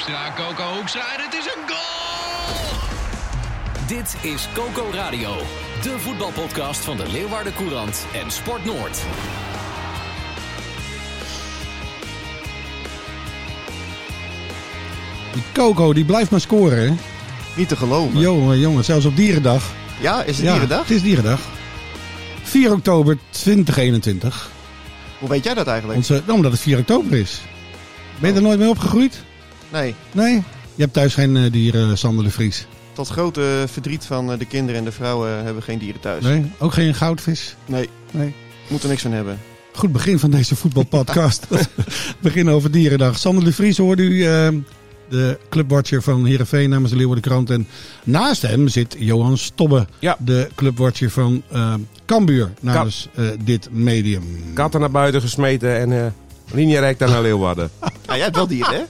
Hoekstra, Coco Hoekstra en het is een goal! Dit is Coco Radio, de voetbalpodcast van de Leeuwarden Courant en Sport Noord. Die Coco, die blijft maar scoren, hè? Niet te geloven. Jongen, jongen, zelfs op dierendag. Ja, is het Ja, dierendag? Het is dierendag. 4 oktober 2021. Hoe weet jij dat eigenlijk? Onze, omdat het 4 oktober is. Ben je er nooit mee opgegroeid? Nee, Nee? Je hebt thuis geen eh, dieren, Sander de Vries. tot grote verdriet van eh, de kinderen en de vrouwen hebben we geen dieren thuis. Nee? Ook geen goudvis? Nee, Nee. moet er niks van hebben. Goed begin van deze voetbalpodcast. begin over dierendag. Sander de Vries hoorde u, eh, de clubwatcher van Heerenveen namens de Leeuwarden Krant. En naast hem zit Johan Stobbe, Ja. de clubwatcher van eh Cambuur namens eh, dit medium. Katten naar buiten gesmeten en eh linie daar naar Leeuwarden. Ah, jij hebt wel dieren, hè?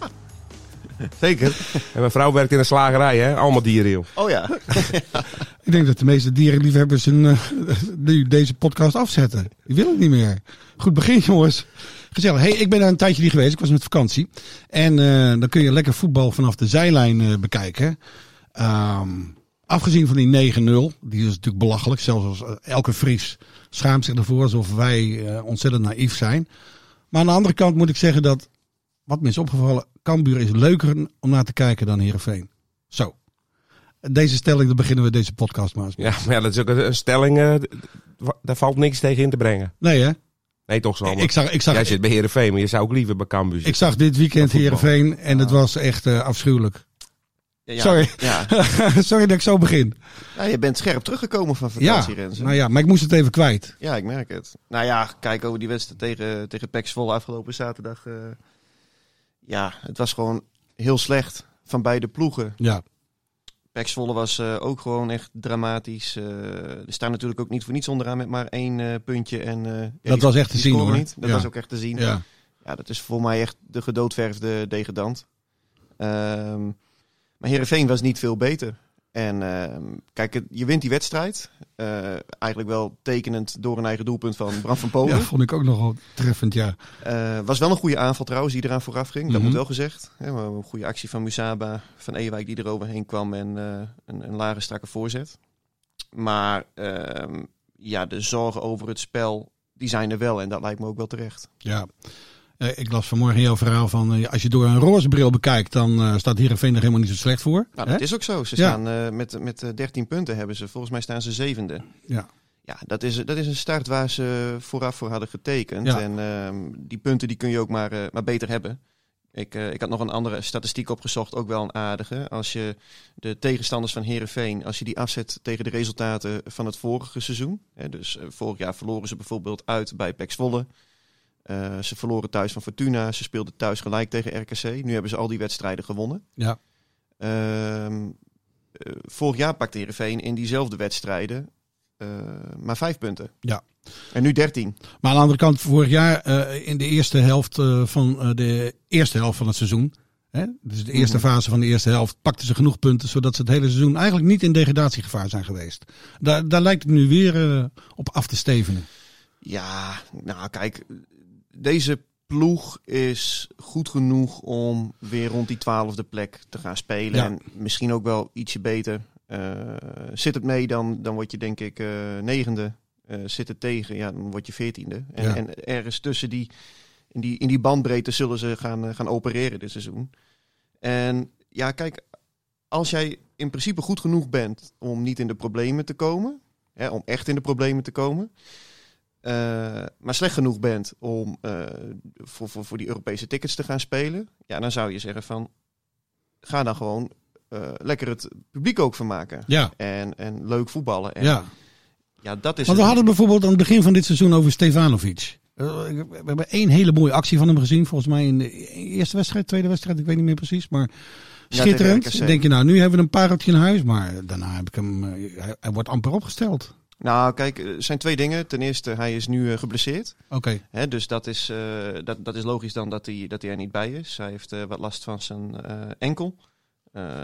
Zeker. En mijn vrouw werkt in een slagerij, hè? Allemaal dieren, joh. Oh ja. Ik denk dat de meeste dierenliefhebbers een, eh, nu deze podcast afzetten. Die willen het niet meer. Goed begin, jongens. Gezellig. Hey, ik ben daar een tijdje niet geweest. Ik was met vakantie. En eh, dan kun je lekker voetbal vanaf de zijlijn eh, bekijken. Ehm, afgezien van die 9-0. Die is natuurlijk belachelijk. Zelfs als eh, elke Fries schaamt zich ervoor alsof wij eh, ontzettend naïef zijn. Maar aan de andere kant moet ik zeggen dat, wat me is opgevallen, Cambuur is leuker om naar te kijken dan Heerenveen. Zo. Deze stelling, daar beginnen we deze podcast maar eens mee. Ja, maar ja, dat is ook een, een stelling, eh, daar valt niks tegen in te brengen. Nee hè? Nee, toch Sander? Ik zag, ik zag, Jij zit bij Heerenveen, maar je zou ook liever bij Cambuur ik zitten. zag dit weekend. Heerenveen en het was echt eh, afschuwelijk. Ja, ja. Sorry. Ja. Sorry dat ik zo begin. ja, je bent scherp teruggekomen van Ja, vakantie, Renze. nou ja, maar ik moest het even kwijt. Ja, ik merk het. Nou ja, kijk over die wedstrijd tegen, tegen PEC Zwolle afgelopen zaterdag. eh, ja, het was gewoon heel slecht van beide ploegen. Ja, Zwolle was eh, ook gewoon echt dramatisch. Eh er staan natuurlijk ook niet voor niets onderaan met maar één eh, puntje. En, ja, Dat was echt te zien, hoor. Niet. Dat Ja. was ook echt te zien. ja. Ja, dat is voor mij echt de gedoodverfde degradant. Ehm maar Herenveen was niet veel beter. En ehm, kijk, je wint die wedstrijd. Eh, eigenlijk wel tekenend door een eigen doelpunt van Bram van Polen. ja, vond ik ook nogal treffend, ja. Eh, was wel een goede aanval trouwens die eraan vooraf ging. Dat Mhm. moet wel gezegd. Maar een goede actie van Musaba, van Ewijk die er overheen kwam en eh, een, een lage strakke voorzet. Maar ehm, ja, de zorgen over het spel, die zijn er wel. En dat lijkt me ook wel terecht. ja. Eh, ik las vanmorgen jouw verhaal van, eh, als je door een roze bril bekijkt, dan eh, staat Heerenveen er helemaal niet zo slecht voor. Nou, dat is ook zo. Ze staan met, met eh, 13 punten hebben ze. Volgens mij staan ze zevende. Ja. Ja, dat is, dat is een start waar ze vooraf voor hadden getekend. Ja. En ehm, die punten die kun je ook maar, maar beter hebben. Ik, ik had nog een andere statistiek opgezocht, ook wel een aardige. Als je de tegenstanders van Herenveen, als je die afzet tegen de resultaten van het vorige seizoen. Hè, dus vorig jaar verloren ze bijvoorbeeld uit bij PEC Zwolle. Eh, ze verloren thuis van Fortuna. Ze speelden thuis gelijk tegen RKC. Nu hebben ze al die wedstrijden gewonnen. Ja. Ehm, eh, vorig jaar pakte Heerenveen in diezelfde wedstrijden eh, maar vijf punten. Ja. En nu dertien. Maar aan de andere kant, vorig jaar in de eerste helft van de eerste helft van het seizoen. Hè, dus de eerste Mhm. fase van de eerste helft pakten ze genoeg punten, zodat ze het hele seizoen eigenlijk niet in degradatiegevaar zijn geweest. Daar, daar lijkt het nu weer op af te stevenen. Ja, nou kijk, deze ploeg is goed genoeg om weer rond die twaalfde plek te gaan spelen. Ja. En misschien ook wel ietsje beter. Eh, zit het mee, dan, dan word je denk ik eh, negende. Eh, zit het tegen, ja, dan word je veertiende. En, Ja. en ergens tussen die in, die, in die bandbreedte zullen ze gaan, gaan opereren dit seizoen. En ja, kijk, als jij in principe goed genoeg bent om niet in de problemen te komen, hè, om echt in de problemen te komen, eh, maar slecht genoeg bent om eh, voor, voor, voor die Europese tickets te gaan spelen, ja, dan zou je zeggen van, ga dan gewoon eh, lekker het publiek ook vermaken. Ja, En, en leuk voetballen. En, ja. ja, dat is Want we het. hadden bijvoorbeeld aan het begin van dit seizoen over Stefanovic. We hebben één hele mooie actie van hem gezien. Volgens mij in de eerste wedstrijd, tweede wedstrijd. Ik weet niet meer precies. Maar schitterend. denk je, nou, nu hebben we een pareltje in huis. Maar daarna heb ik hem... hij, hij wordt amper opgesteld. Nou, kijk, er zijn twee dingen. Ten eerste, hij is nu eh, geblesseerd. Oké. Dus dat is, eh, dat, dat is logisch dan dat hij, dat hij er niet bij is. Hij heeft eh, wat last van zijn enkel.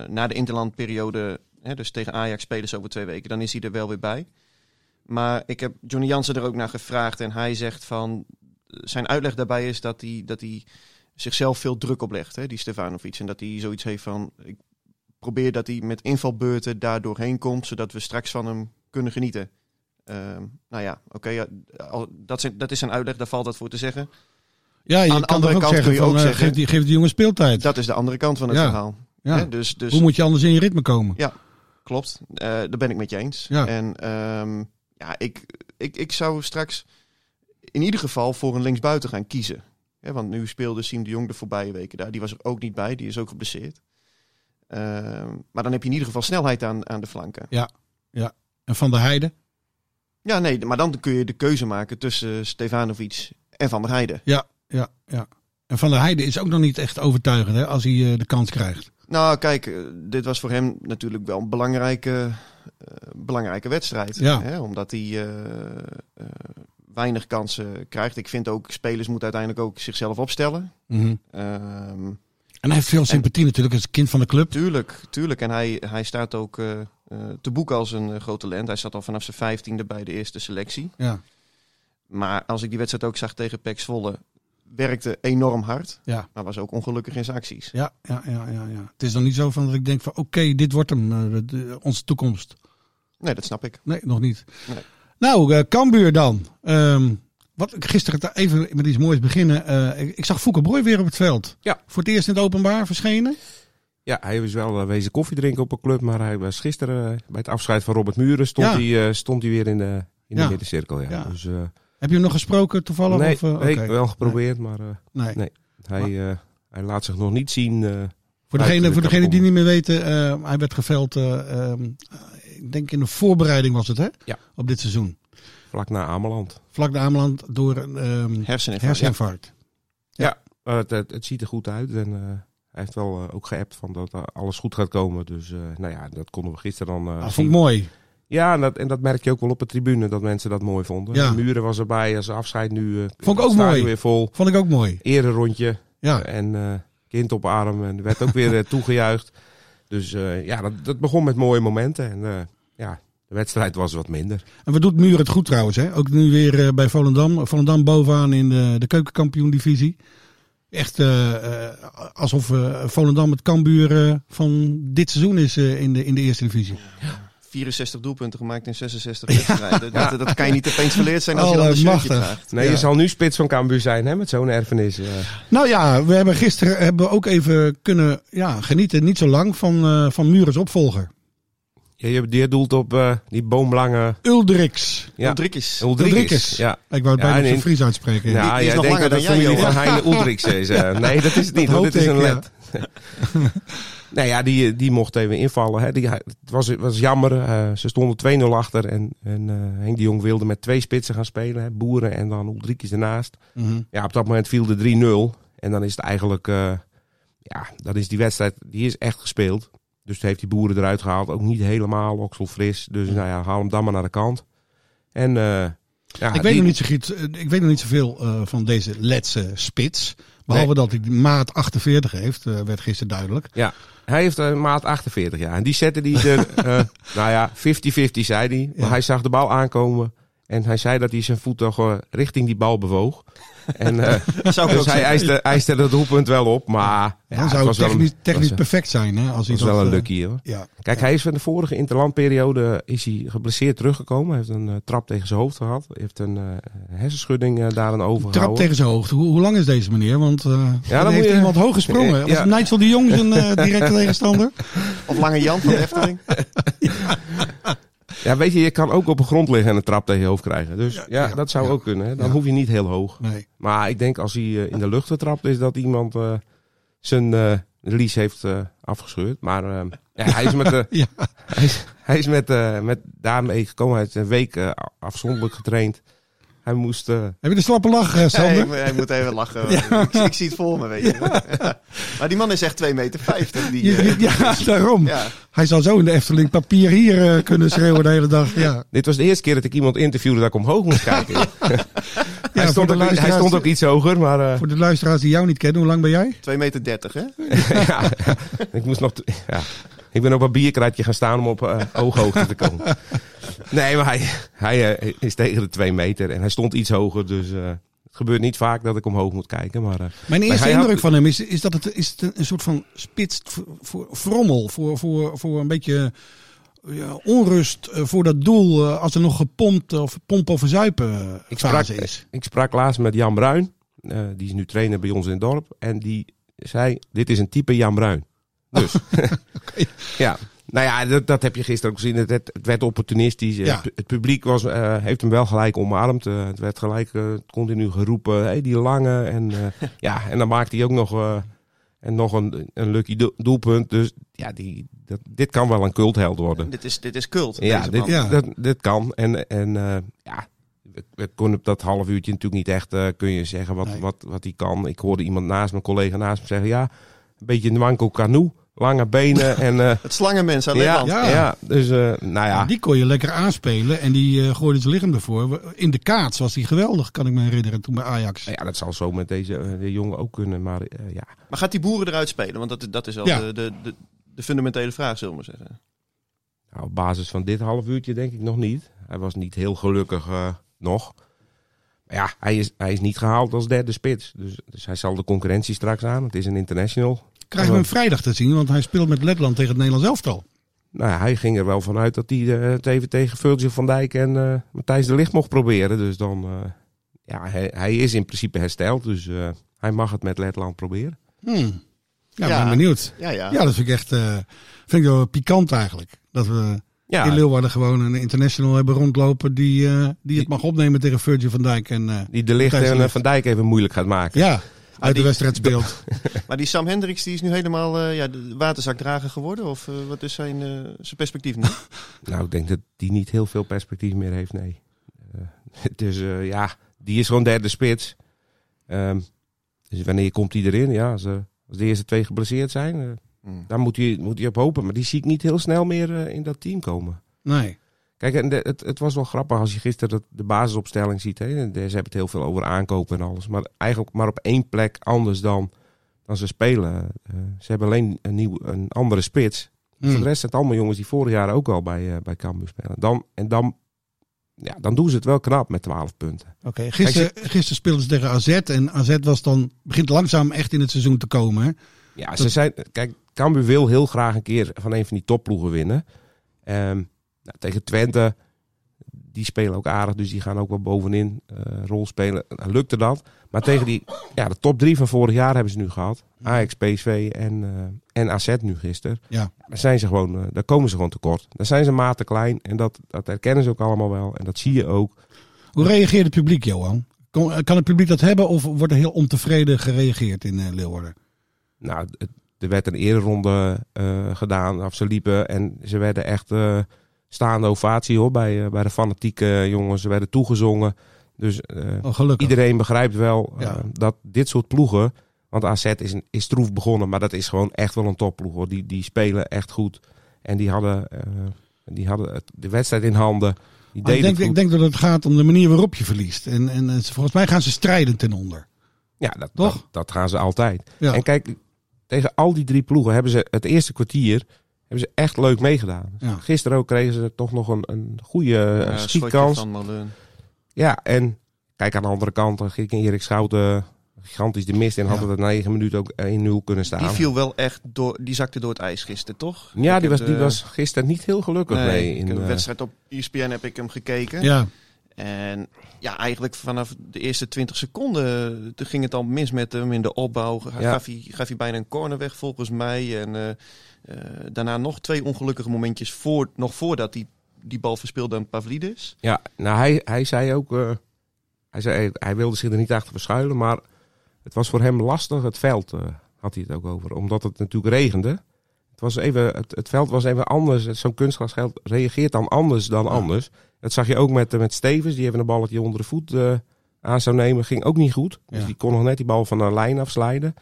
Na de interlandperiode, hè, dus tegen Ajax spelen ze over twee weken, dan is hij er wel weer bij. Maar ik heb Johnny Jansen er ook naar gevraagd en hij zegt van... Zijn uitleg daarbij is dat hij, dat hij zichzelf veel druk oplegt, hè, die Stefanovic. En dat hij zoiets heeft van... Ik probeer dat hij met invalbeurten daar doorheen komt, zodat we straks van hem kunnen genieten. Ehm, nou ja, oké, ja, dat, zijn- dat is zijn uitleg, daar valt dat voor te zeggen. Ja, je Aan de andere kant zeggen kun je van, ook eh, zeggen- geef, die, geef die jongen speeltijd. Dat is de andere kant van het Ja. verhaal. ja. Hè, dus, dus Hoe moet je anders in je ritme komen? klopt, Eh daar ben ik met je eens. Ja. En ehm, ja, ik, ik, ik zou straks in ieder geval voor een linksbuiten gaan kiezen. Want nu speelde Siem de Jong de voorbije weken daar. Die was er ook niet bij, die is ook geblesseerd. Ehm, maar dan heb je in ieder geval snelheid aan, aan de flanken. En Van der Heijden? Ja, nee, maar dan kun je de keuze maken tussen Stefanovic en Van der Heijden. Ja, ja, ja. En Van der Heijden is ook nog niet echt overtuigend hè, als hij eh, de kans krijgt. Nou, kijk, eh, dit was voor hem natuurlijk wel een belangrijke, eh, belangrijke wedstrijd. Ja. Hè? Omdat hij weinig kansen krijgt. Ik vind ook, spelers moeten uiteindelijk ook zichzelf opstellen. Mhm. Ehm, En hij heeft veel sympathie natuurlijk als kind van de club. tuurlijk, tuurlijk. En hij, hij staat ook eh, eh, te boeken als een eh, groot talent. Hij zat al vanaf zijn vijftiende bij de eerste selectie. Ja, Maar als ik die wedstrijd ook zag tegen Pek Zwolle, werkte enorm hard. ja, Maar was ook ongelukkig in zijn acties. ja, ja, ja, ja, ja. Het is dan niet zo van dat ik denk van oké, dit wordt hem, de- onze toekomst. Nee, dat snap ik. Nee, nog niet. Nee. Nou, Cambuur dan. Ehm, wat, gisteren ta- even met iets moois beginnen. Eh, ik, ik zag Fouke Brooi weer op het veld. Ja. Voor het eerst in het openbaar verschenen. Ja, hij was wel eh, wezen koffie drinken op een club, maar hij was gisteren eh, bij het afscheid van Robert Muren stond, Ja. hij, stond hij weer in de, in Ja. de middencirkel. Ja. Ja. Dus, Heb je hem nog gesproken toevallig? nee, of, nee, wel geprobeerd, maar Nee. nee. hij, hij laat zich nog niet zien. Voor degene, de voor degene die niet meer weten, hij werd geveld, eh, ehm, ik denk in de voorbereiding was het hè? Ja. Op dit seizoen. Vlak na Ameland. Vlak de Ameland door een ehm, Herseninfarct. herseninfarct. Maar het, het, het ziet er goed uit en eh, hij heeft wel eh, ook geappt van dat eh, alles goed gaat komen. Dus eh, nou ja, dat konden we gisteren dan eh, Dat zien. vond ik mooi. Ja, en dat, en dat merk je ook wel op de tribune, dat mensen dat mooi vonden. Ja. De Muren was erbij als afscheid nu. eh, Vond ik ook mooi. weer vol. Vond ik ook mooi. Eerder rondje. Ja. En eh, kind op arm. En er werd ook weer toegejuicht. Dus eh, ja, dat, dat begon met mooie momenten. En eh, ja, de wedstrijd was wat minder. En wat doet Muur het goed trouwens, hè? Ook nu weer eh, bij Volendam. Volendam bovenaan in de, de keukenkampioen-divisie. Echt eh, eh, alsof eh, Volendam het Cambuur eh, van dit seizoen is eh, in, de, in de eerste divisie. 64 doelpunten gemaakt in 66 wedstrijden. Dat, dat kan je niet opeens verleerd zijn als je dan een shirtje draagt. Nee, Ja. je zal nu spits van Cambuur zijn hè, met zo'n erfenis. Nou ja, we hebben gisteren hebben we ook even kunnen ja, genieten, niet zo lang, van, eh van Mures opvolger. Ja, je, je doelt op eh, die boomlange Uldrix. ja. Ulrikis. Ja. Ik wou het Ja, bijna zijn in- Fries uitspreken. Ja, die is jij nog denkt langer dat jij, familie van. Heine Ulriks is. eh. nee, dat is het niet. Dat hoor. Dit is een ik, led. nee, ja, die, die mocht even invallen. Hè. Die, het was, was jammer. eh, ze stonden 2-0 achter. En, en eh, Henk de Jong wilde met twee spitsen gaan spelen. Hè. Boeren en dan Ulrikis ernaast. Mhm. Ja, op dat moment viel de 3-0. En dan is het eigenlijk... eh, ja, dan is die wedstrijd... Die is echt gespeeld. Dus heeft die boeren eruit gehaald. Ook niet helemaal okselfris. Dus nou ja, haal hem dan maar naar de kant. En... eh, ja, ik, weet nog niet zo goed, eh, ik weet nog niet zoveel eh, van deze Letse spits. Behalve dat hij maat 48 heeft, werd gisteren duidelijk. Ja, hij heeft een maat 48 jaar. En die zette die er, nou ja, 50-50 zei hij. Maar Ja. hij zag de bal aankomen. En hij zei dat hij zijn voet toch eh, richting die bal bewoog. En eh, Zou dus hij eiste, eiste dat doelpunt wel op. Maar ja, Dan het zou was het wel technisch, een, technisch was, perfect zijn. Hè, als hij was wel dat, een eh, lucky hoor. Ja. Kijk, hij is van de vorige interlandperiode is hij geblesseerd teruggekomen. Hij heeft een eh, trap tegen zijn hoofd gehad. Hij heeft een eh, hersenschudding eh, daaraan Trap overgehouden. tegen zijn hoogte. Hoe, hoe lang is deze meneer? Want eh dan dan heeft moet je- iemand hoog gesprongen. Eh, Was ja. Nigel de Jong zijn eh, directe tegenstander? Of Lange Jan van de Efteling. Ja, weet je, je kan ook op de grond liggen en een trap tegen je hoofd krijgen. Dus ja, ja, dat zou ja. ook kunnen. Hè. Dan hoef je niet heel hoog. Nee. Maar ik denk als hij eh, in de lucht getrapt is, dat iemand eh, zijn release heeft eh, afgescheurd. Maar eh, ja, hij is met, de, Ja. hij is, hij is met, met daarmee gekomen. Hij heeft een week afzonderlijk getraind. Hij moest... eh, Heb je de slappe lach, eh, Nee, Sander? hij moet even lachen. Ik, ik zie het voor me, weet je. maar die man is echt 2,50 meter. Die, Je- eh, ja, daarom. ja. Hij zou zo in de Efteling papier hier kunnen schreeuwen de hele dag. Ja, dit was de eerste keer dat ik iemand interviewde dat ik omhoog moest kijken. hij, stond ook, hij stond ook iets hoger, maar... Voor de luisteraars die jou niet kennen, hoe lang ben jij? 2,30 meter, 30, hè? ja, ik moest nog... Ja, ik ben op een bierkruidje gaan staan om op eh, ooghoogte te komen. Nee, maar hij, hij eh, is tegen de twee meter en hij stond iets hoger. Dus eh, het gebeurt niet vaak dat ik omhoog moet kijken. Maar, Mijn eerste had- indruk van hem is, is dat het, is het een, soort van spits voor, voor frommel. Voor, voor, voor een beetje ja, onrust voor dat doel als er nog gepompt of pompen of zuipen ik, sprak, is. ik sprak laatst met Jan Bruin. die is nu trainer bij ons in het dorp. En die zei, dit is een type Jan Bruin. Dus, ja. Nou ja, dat, dat heb je gisteren ook gezien. Het, het, het werd opportunistisch. Ja. Het, het publiek was, eh, heeft hem wel gelijk omarmd. Eh, het werd gelijk eh, continu geroepen, hey, die lange. En, eh, ja, en dan maakt hij ook nog, eh, en nog een, een lucky do- doelpunt. Dus ja, die, dat, dit kan wel een cultheld worden. Dit is, dit is cult. Ja, dit. Ja. Dat, dit kan. En, en eh, ja, we, we konden op dat half uurtje natuurlijk niet echt eh, kun je zeggen wat, Nee. wat, wat hij kan. Ik hoorde iemand naast mijn collega naast me zeggen, ja, een beetje een wanko canoe, lange benen en eh, Het slangenmens uit ja, Nederland. ja. Ja. dus eh, nou ja, Die kon je lekker aanspelen en die eh, gooide zijn lichaam ervoor. In de kaats was hij geweldig, kan ik me herinneren, toen bij Ajax. ja, dat zal zo met deze de jongen ook kunnen, maar eh, ja. Maar gaat die boeren eruit spelen? Want dat, dat is wel Ja. de, de, de, de fundamentele vraag, zullen we maar zeggen. Nou, op basis van dit half uurtje denk ik nog niet. Hij was niet heel gelukkig eh, nog. Maar ja, hij is, hij is niet gehaald als derde spits. Dus, dus hij zal de concurrentie straks aan. Het is een international. Krijgen we hem vrijdag te zien, want hij speelt met Letland tegen het Nederlands elftal. Nou ja, hij ging er wel vanuit dat hij eh, het even tegen Virgil van Dijk en eh, Matthijs de Ligt mocht proberen. Dus dan, eh, ja, hij, hij is in principe hersteld. Dus eh, hij mag het met Letland proberen. Hmm. Ja, Ja. ben benieuwd. Ja, ja. Ja, dat vind ik echt eh, vind ik wel pikant eigenlijk. Dat we Ja, in Leeuwarden gewoon een international hebben rondlopen die, eh, die het mag opnemen tegen Virgil van Dijk. En eh, die de de en. Van Dijk even moeilijk gaat maken. ja, uit de die- wedstrijd speelt. Maar die Sam Hendricks die is nu helemaal eh, ja, de waterzakdrager geworden? Of eh, wat is zijn, eh, zijn perspectief nu? Nou, ik denk dat die niet heel veel perspectief meer heeft, nee. Eh, dus eh, ja, die is gewoon derde spits. Ehm, dus wanneer komt hij erin? Ja, als, eh, als de eerste twee geblesseerd zijn, Hmm. dan moet hij, moet hij op hopen. Maar die zie ik niet heel snel meer eh, in dat team komen. Nee. Kijk, en de- het, het was wel grappig als je gisteren de basisopstelling ziet. Hè. Ze hebben het heel veel over aankopen en alles. Maar eigenlijk maar op één plek anders dan, dan ze spelen. Eh, ze hebben alleen een, nieuw, een andere spits. Hmm. Voor de rest zijn het allemaal jongens die vorig jaar ook al bij, eh bij Cambuur spelen. Dan, en dan, ja, dan doen ze het wel knap met 12 punten. Oké, gisteren, gisteren speelden ze tegen AZ. En AZ was dan, begint langzaam echt in het seizoen te komen. Hè? Ja, ze zijn, kijk, Cambuur wil heel graag een keer van een van die topploegen winnen. Ehm, nou, tegen Twente, die spelen ook aardig, dus die gaan ook wel bovenin eh, rol spelen. Nou, lukte dat. Maar tegen die, ja, de top drie van vorig jaar hebben ze nu gehad. Ajax, PSV en, eh, en AZ nu gisteren. Ja. Daar, zijn ze gewoon, eh, daar komen ze gewoon tekort. Daar zijn ze maten klein en dat, dat herkennen ze ook allemaal wel. En dat zie je ook. Hoe reageert het publiek, Johan? Kan het publiek dat hebben of wordt er heel ontevreden gereageerd in Leeuwarden? Nou, er werd een ereronde eh gedaan. Of ze liepen en ze werden echt staande ovatie hoor, bij, eh, bij de fanatieke jongens. Ze werden toegezongen. Dus eh, Oh, iedereen begrijpt wel eh, Ja. dat dit soort ploegen... Want AZ is, is troef begonnen, maar dat is gewoon echt wel een topploeg. Hoor. Die, die spelen echt goed. En die hadden, die hadden het- de wedstrijd in handen. Die ik, denk, ik denk dat het gaat om de manier waarop je verliest. En, en volgens mij gaan ze strijden ten onder. Ja, dat, Toch? Dat, dat gaan ze altijd. Ja. En kijk, tegen al die drie ploegen hebben ze het eerste kwartier hebben ze echt leuk meegedaan. Ja. Gisteren ook kregen ze toch nog een, een goede Ja, eh, schietkans. van. Ja, en kijk aan de andere kant, dan ging Erik Schouten gigantisch de mist in. Had Ja. het na negen minuten ook 1-0 kunnen staan. Die viel wel echt door, die zakte door het ijs gisteren, toch? ja, Ik die was, die was gisteren niet heel gelukkig Nee, mee. In, de eh, wedstrijd op ESPN heb ik hem gekeken. Ja, En ja, eigenlijk vanaf de eerste 20 seconden toen ging het al mis met hem in de opbouw. Ga- Ja. Gaf, hij, gaf hij bijna een corner weg volgens mij. En eh, eh, daarna nog twee ongelukkige momentjes voor, nog voordat hij die bal verspeelde aan Pavlidis. Ja, nou hij, hij zei ook, eh, hij, zei, hij wilde zich er niet achter verschuilen, maar het was voor hem lastig. Het veld eh, had hij het ook over, omdat het natuurlijk regende. Het, was even, het, het veld was even anders. Zo'n kunstgrasveld reageert dan anders dan anders. Dat zag je ook met, met Stevens. Die even een balletje onder de voet aan zou nemen. Ging ook niet goed. Dus Ja. die kon nog net die bal van de lijn afslijden.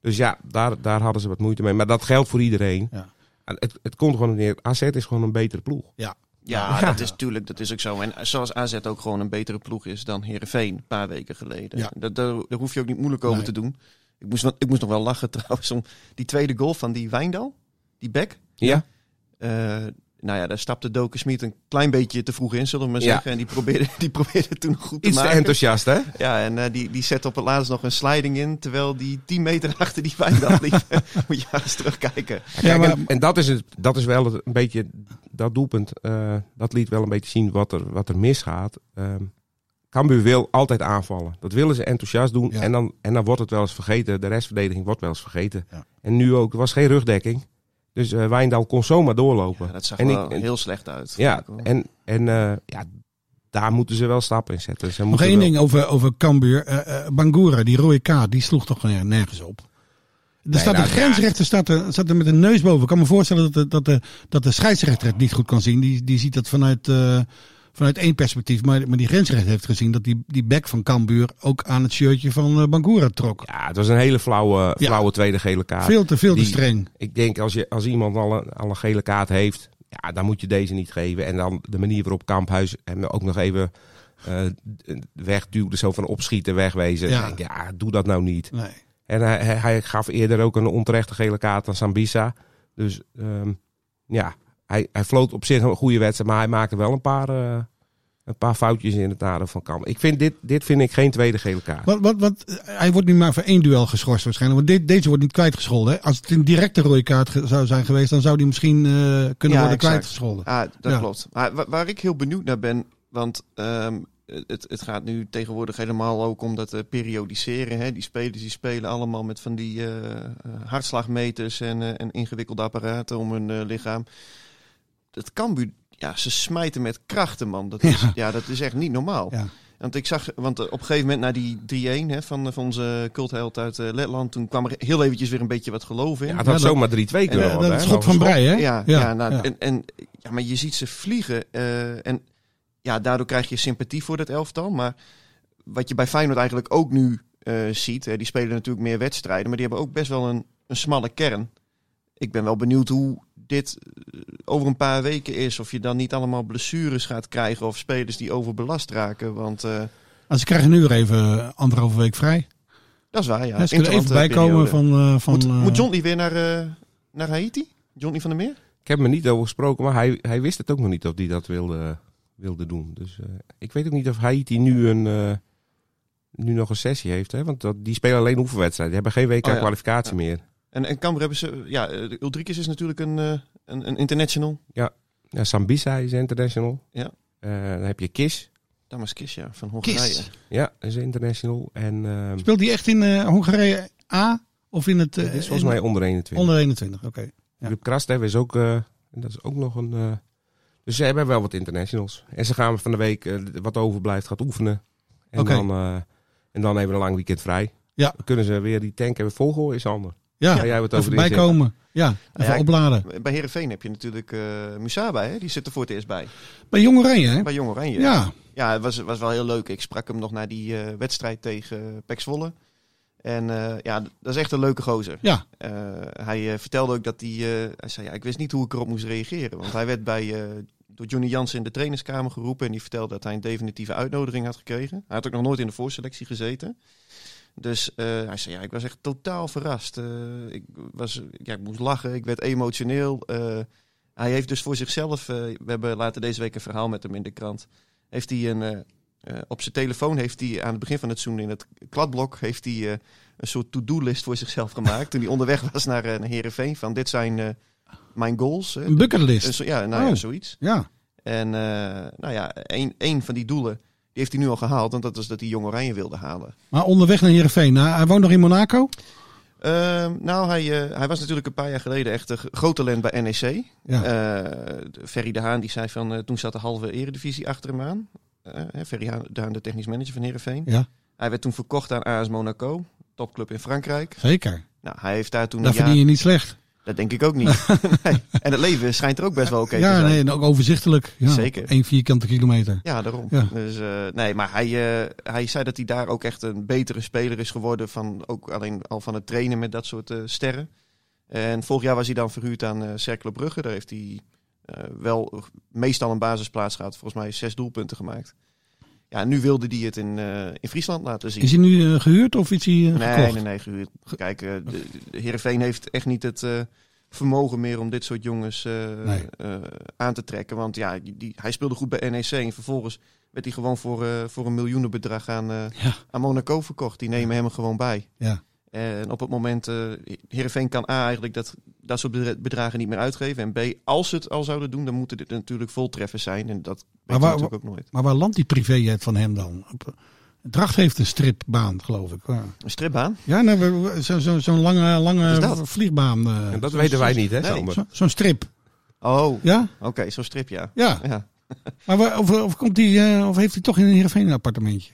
Dus ja, daar, daar hadden ze wat moeite mee. Maar dat geldt voor iedereen. Ja. En Het, het komt gewoon neer. AZ is gewoon een betere ploeg. Ja, Ja. dat is natuurlijk, dat is ook zo. En zoals AZ ook gewoon een betere ploeg is dan Herenveen een paar weken geleden. Ja. Dat, daar, daar hoef je ook niet moeilijk over Nee. te doen. Ik moest, nog- ik moest nog wel lachen trouwens om die tweede goal van die Wijndal, die back. Ja? Eh, nou ja, daar stapte Doken Smit een klein beetje te vroeg in, zullen we maar Ja. zeggen. En die probeerde, die probeerde toen goed te Iets te maken. enthousiast, hè? Ja, en eh, die, die zette op het laatst nog een sliding in, terwijl die 10 meter achter die Wijndal liep. Moet je maar eens terugkijken. Kijk, maar- en, en dat is, het, dat is wel het- een beetje dat doelpunt. eh, dat liet wel een beetje zien wat er, wat er misgaat. Ehm Cambuur wil altijd aanvallen. Dat willen ze enthousiast doen. Ja. En, dan, en dan wordt het wel eens vergeten. De restverdediging wordt wel eens vergeten. Ja. En nu ook. Er was geen rugdekking. Dus eh Wijndal kon zomaar doorlopen. Ja, dat zag en er wel ik- heel slecht uit. ja, en, en eh, ja, daar moeten ze wel stappen in zetten. Ze Nog één wel- ding over, over Cambuur. Eh, eh, Bangura, die rode kaart, die sloeg toch ner- nergens op. Er staat nou, een grensrechter staat er, staat er met een neus boven. Ik kan me voorstellen dat de, dat de, dat de scheidsrechter het niet goed kan zien. Die, die ziet dat vanuit, eh, vanuit één perspectief. Maar, maar die grensrechter heeft gezien dat die, die back van Cambuur ook aan het shirtje van eh, Bangura trok. Ja, het was een hele flauwe, Ja. flauwe tweede gele kaart. Veel te, veel te streng. Ik denk als, je, als iemand al een, al een gele kaart heeft, ja, dan moet je deze niet geven. En dan de manier waarop Kamphuis hem ook nog even eh wegduwde, zo van opschieten, wegwezen. Ja. Denk, ja, doe dat nou niet. Nee. En hij, hij, hij gaf eerder ook een onterechte gele kaart aan Sambisa. Dus ehm, ja, hij, hij floot op zich een goede wedstrijd, maar hij maakte wel een paar, eh, een paar foutjes in het nadeel van Kamp. Ik vind dit, dit vind ik geen tweede gele kaart. Wat, wat, wat, hij wordt nu maar voor één duel geschorst waarschijnlijk. Want dit, deze wordt niet kwijtgescholden. Hè? Als het een directe rode kaart ge- zou zijn geweest, dan zou die misschien eh, kunnen Ja, worden exact. kwijtgescholden. Ah, dat Ja. klopt. Maar wa- waar ik heel benieuwd naar ben, want ehm, het, het gaat nu tegenwoordig helemaal ook om dat eh, periodiseren. Hè? Die spelers die spelen allemaal met van die eh, eh, hartslagmeters en, eh, en ingewikkelde apparaten om hun eh, lichaam. Dat Cambuur, ja, ze smijten met krachten, man. Dat is, Ja. ja. dat is echt niet normaal. Ja. Want ik zag, want eh, op een gegeven moment na die 3-1 hè, van, van onze cultheld uit eh, Letland, toen kwam er heel eventjes weer een beetje wat geloof in. Ja, het Ja, had dat- zomaar 3-2 kunnen Eh, worden. dat schot van Brei, hè? Ja, Ja, ja, nou, ja. En, en, ja, maar je ziet ze vliegen. eh, en ja, daardoor krijg je sympathie voor dat elftal. Maar wat je bij Feyenoord eigenlijk ook nu eh, ziet... Hè, die spelen natuurlijk meer wedstrijden... maar die hebben ook best wel een, een smalle kern. Ik ben wel benieuwd hoe dit eh, over een paar weken is. Of je dan niet allemaal blessures gaat krijgen... of spelers die overbelast raken. Want eh, Als ze krijgen nu weer even anderhalve week vrij. dat is waar, ja. Ja, ze kunnen even Interessante bijkomen periode. van... eh, van Moet, eh, moet Johnny weer naar, eh, naar Haiti? Johnny van der Meer? Ik heb er niet over gesproken, maar hij, hij wist het ook nog niet of hij dat wilde, wilde doen. Dus eh, ik weet ook niet of Haiti nu, een, eh, nu nog een sessie heeft. Hè? Want dat, die spelen alleen oefenwedstrijden. Die hebben geen Oh ja. WK-kwalificatie Ja. meer. En, en Cambuur hebben ze... Ja, eh, Ulrikes is natuurlijk een, eh, een, een international. Ja, Sambisa is international. Ja. Eh, dan heb je Kis. Damaskis, ja, van Hongarije. Kis. Ja, is international. En ehm Speelt hij echt in eh, Hongarije A? Of in het... eh, dit is volgens mij onder 21. Onder 21, oké. Ja. Filip Krastev is ook, eh, dat is ook nog een... eh, dus ze hebben wel wat internationals. En ze gaan van de week, wat overblijft, gaat oefenen. En, Oké. dan, eh, en dan even een lang weekend vrij. Ja. Dan kunnen ze weer die tank even volgooien, is ander. Ja, Ga jij even over bijkomen. Ja, even ja, opladen. Bij Herenveen heb je natuurlijk eh Musaba, hè? die zit er voor het eerst bij. Bij Jong Oranje, hè? Bij Jong Oranje. Ja. Ja, het was, was wel heel leuk. Ik sprak hem nog na die eh, wedstrijd tegen uh, Pek Zwolle. En eh, ja, dat is echt een leuke gozer. Ja. Eh, hij eh, vertelde ook dat hij... eh, hij zei, ja, ik wist niet hoe ik erop moest reageren. Want hij werd bij, eh, door Johnny Jansen in de trainerskamer geroepen. En die vertelde dat hij een definitieve uitnodiging had gekregen. Hij had ook nog nooit in de voorselectie gezeten. Dus eh, hij zei, ja, ik was echt totaal verrast. Eh, ik, was, ja, ik moest lachen, ik werd emotioneel. Eh, hij heeft dus voor zichzelf... we hebben later deze week een verhaal met hem in de krant. Heeft hij een... op zijn telefoon heeft hij aan het begin van het seizoen in het kladblok... heeft hij een soort to-do-list voor zichzelf gemaakt. toen hij onderweg was naar, naar Heerenveen. Van dit zijn mijn goals. Een bucketlist. Ja, nou oh. ja, zoiets. Ja. En nou ja, een, een van die doelen... Heeft hij nu al gehaald, want dat is dat hij Jong Oranje wilde halen. Maar onderweg naar Heerenveen. Nou, hij woont nog in Monaco? Uh, nou, hij, uh, hij was natuurlijk een paar jaar geleden echt een groot talent bij NEC. Ja. Uh, Ferry de Haan die zei van, uh, toen zat de halve eredivisie achter hem aan. Ferry de Haan, de technisch manager van Heerenveen. Ja. Hij werd toen verkocht aan AS Monaco, topclub in Frankrijk. Zeker. Nou, hij heeft daar toen jaar... verdien je niet slecht. Dat denk ik ook niet. nee. En het leven schijnt er ook best wel oké te ja, zijn. nee, en ook overzichtelijk. Ja, Zeker. Eén vierkante kilometer. Ja, daarom. Ja. Dus, eh, nee, maar hij, eh, hij zei dat hij daar ook echt een betere speler is geworden. Van, ook alleen al van het trainen met dat soort eh, sterren. En vorig jaar was hij dan verhuurd aan eh Cercle Brugge. Daar heeft hij wel meestal een basisplaats gehad. Volgens mij zes doelpunten gemaakt. Ja, nu wilde hij het in, eh, in Friesland laten zien. Is hij nu eh, gehuurd of is hij eh, Nee, gekocht? nee, nee, gehuurd. Kijk, de, de Heerenveen heeft echt niet het vermogen meer om dit soort jongens Nee. aan te trekken. Want ja, die, die- hij speelde goed bij NEC en vervolgens werd hij gewoon voor, voor een miljoenenbedrag aan, Ja. aan Monaco verkocht. Die nemen hem gewoon bij. Ja. En op het moment, eh Heerenveen kan A eigenlijk dat, dat soort bedra- bedragen niet meer uitgeven. En B, als ze het al zouden doen, dan moeten dit natuurlijk voltreffers zijn. En dat weet Maar waar- natuurlijk ook nooit. Maar waar landt die privéjet van hem dan? Op, Dracht heeft een stripbaan, geloof ik. Ja, Een stripbaan? ja nou, we- zo- zo- zo'n lange, lange vliegbaan. eh, En dat zo- weten wij niet, hè, Nee. Zo'n strip. Oh, Ja? oké, zo'n strip, ja. Ja. ja. Maar waar- of, of, komt die, eh, of heeft hij toch in een Heerenveen een appartementje?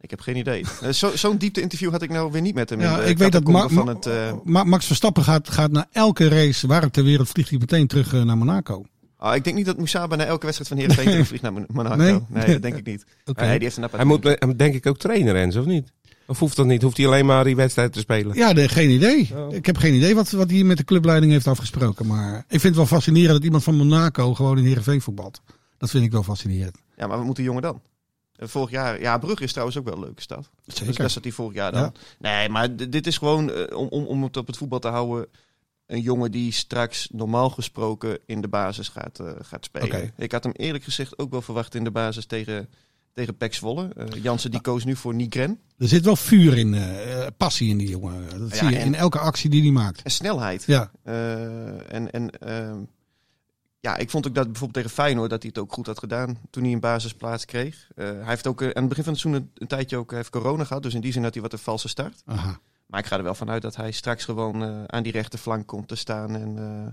Ik heb geen idee. Eh, zo- Zo'n diepte-interview had ik nou weer niet met hem. Ja, in de ik weet dat Ma- van het. eh, Ma- Max Verstappen gaat, gaat na elke race, waar het ter wereld, vliegt hij meteen terug eh, naar Monaco. ah, ik denk niet dat Moesaba na elke wedstrijd van Heerenveen Nee. terugvliegt naar Mon- Monaco. Nee? Nee? dat denk ik niet. Oké. Nee, die heeft een Hij moet denk ik ook trainen, Rens, of niet? Of hoeft dat niet? Hoeft hij alleen maar die wedstrijd te spelen? Ja, nee, geen idee. Oh. Ik heb geen idee wat, wat hij met de clubleiding heeft afgesproken. Maar ik vind het wel fascinerend dat iemand van Monaco gewoon in Heerenveen voetbalt. Dat vind ik wel fascinerend. Ja, maar wat moet die jongen dan? Vorig jaar, ja, Brugge is trouwens ook wel een leuke stad. Dus Zeker. dat zat hij vorig jaar dan. Ja. Nee, maar dit is gewoon eh, om, om, om het op het voetbal te houden. Een jongen die straks normaal gesproken in de basis gaat, eh, gaat spelen. Ik had hem eerlijk gezegd ook wel verwacht in de basis tegen, tegen Pek Zwolle. Eh, Jansen die koos nu voor Nigren. Er zit wel vuur in, passie in die jongen. Dat Ja, zie je in elke actie die hij maakt. En snelheid. Ja, en en ehm, ja, ik vond ook dat bijvoorbeeld tegen Feyenoord dat hij het ook goed had gedaan toen hij een basisplaats kreeg. Eh, hij heeft ook eh, aan het begin van het seizoen een, een tijdje ook hij heeft corona gehad, dus in die zin had hij wat een valse start. aha. Maar ik ga er wel vanuit dat hij straks gewoon eh, aan die rechterflank komt te staan en eh,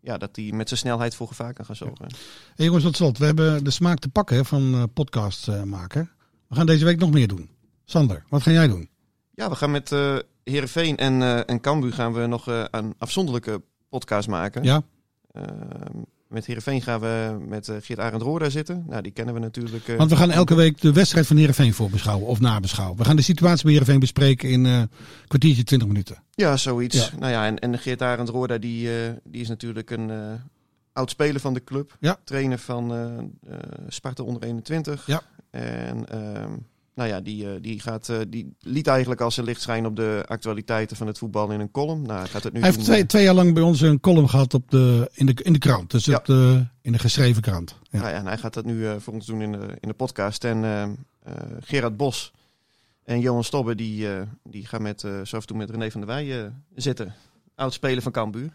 ja, dat hij met zijn snelheid voor gevaar kan gaan zorgen. Hey jongens, tot slot. We hebben de smaak te pakken hè, van eh, podcast eh, maken. We gaan deze week nog meer doen. Sander, wat ga jij doen? Ja, we gaan met eh Heerenveen en, eh en Cambuur gaan we nog eh, een afzonderlijke podcast maken. Ja? Ehm, met Heerenveen gaan we met eh, Geert Arend Roorda zitten. Nou, die kennen we natuurlijk. eh, Want we gaan elke week de wedstrijd van Heerenveen voorbeschouwen of nabeschouwen. We gaan de situatie bij Heerenveen bespreken in eh, een kwartiertje, twintig minuten. Ja, zoiets. Ja. Nou ja, en, en Geert Arend Roorda, die, eh, die is natuurlijk een eh, oud speler van de club. Ja. Trainer van eh, eh, Sparta onder 21. Ja. En ehm, nou ja, die, eh, die, gaat, eh, die liet eigenlijk als zijn licht schijnen op de actualiteiten van het voetbal in een column. Nou, hij gaat het nu Hij heeft twee, eh, twee jaar lang bij ons een column gehad op de, in, de, in de krant. Dus Ja. op de, in de geschreven krant. Ja. Nou ja, en hij gaat dat nu voor ons doen in de, in de podcast. En Gerard Bos en Johan Stobbe, die, die gaan met, zo af en toe met René van der Wij zitten. Oud speler van Cambuur.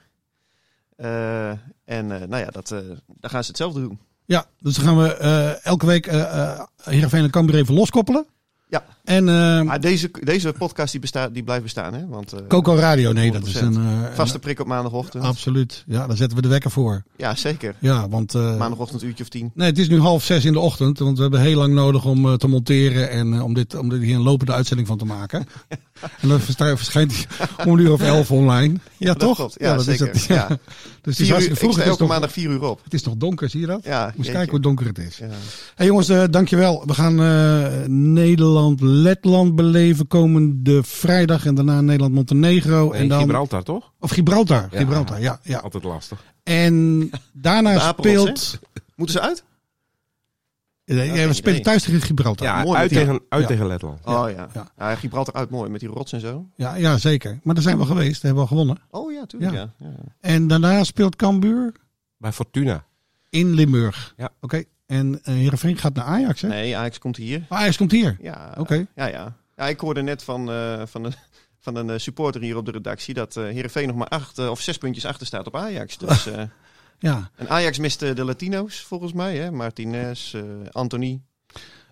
En nou ja, dat, daar gaan ze hetzelfde doen. Ja, dus dan gaan we eh, elke week eh eh Heerenveen en Cambuur even loskoppelen. Ja. En eh, Maar deze, deze podcast die, bestaat, die blijft bestaan, hè? Want, eh, Coco Radio, nee, dat is 100%. een... eh, Vaste prik op maandagochtend. Absoluut. Ja, daar zetten we de wekker voor. Ja, zeker. Ja, want... Maandagochtend uurtje of tien. Nee, het is nu half zes in de ochtend, want we hebben heel lang nodig om te monteren en om, dit, om dit hier een lopende uitzending van te maken. en dan verschijnt hij om een uur of elf online. Ja, toch? Ja, dat zeker. is het. Ja. Ja. Dus het is uur, vroeg. elke nog, maandag vier uur op. het is nog donker, zie je dat? Ja, Moet jeetje. kijken hoe donker het is. Ja. Hey jongens, dankjewel. We gaan eh, Nederland-Letland beleven komende vrijdag en daarna Nederland-Montenegro. Nee, en dan, Gibraltar, toch? Of Gibraltar. Ja. Gibraltar, ja. ja. Altijd lastig. En daarna speelt... Moeten ze uit? Nee, ja, we spelen thuis tegen Gibraltar. Ja, mooi uit, die- tegen, uit Ja. tegen Letland. Oh ja. Ja. ja. Gibraltar uit mooi met die rots en zo. Ja, ja, zeker. Maar daar zijn we geweest. Daar hebben we al gewonnen. Oh ja, tuurlijk. Ja. Ja. Ja. En daarna speelt Cambuur Bij Fortuna. in Limburg. Ja. Oké. En eh Heerenveen gaat naar Ajax, hè? Nee, Ajax komt hier. Oh, Ajax komt hier. Ja, Oké. ja, ja. ja, ik hoorde net van, eh, van, een, van een eh, supporter hier op de redactie dat eh Heerenveen nog maar acht of zes puntjes achter staat op Ajax. Dus, Ja. en Ajax miste de Latino's volgens mij, hè? Martinez, Anthony.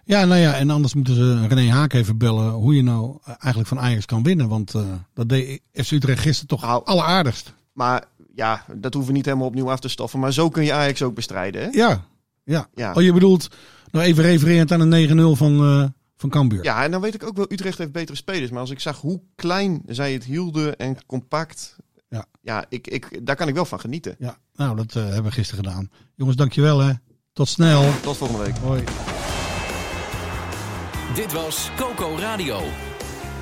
ja, nou ja. En anders moeten ze René Haak even bellen hoe je nou eigenlijk van Ajax kan winnen. Want dat deed FC Utrecht gisteren toch Nou. alleraardigst. Maar ja, dat hoeven we niet helemaal opnieuw af te stoffen. Maar zo kun je Ajax ook bestrijden, hè? Ja. Ja. Ja. Oh, je bedoelt nou even refererend aan een 9-0 van, eh van Cambuur. Ja, en dan weet ik ook wel, Utrecht heeft betere spelers. Maar als ik zag hoe klein zij het hielden en compact. Ja. ja ik, ik, daar kan ik wel van genieten. Ja, nou, dat eh, hebben we gisteren gedaan. Jongens, dankjewel hè. Tot snel. Tot volgende week. Hoi. Dit was Coco Radio.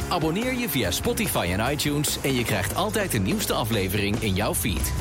Abonneer je via Spotify en iTunes en je krijgt altijd de nieuwste aflevering in jouw feed.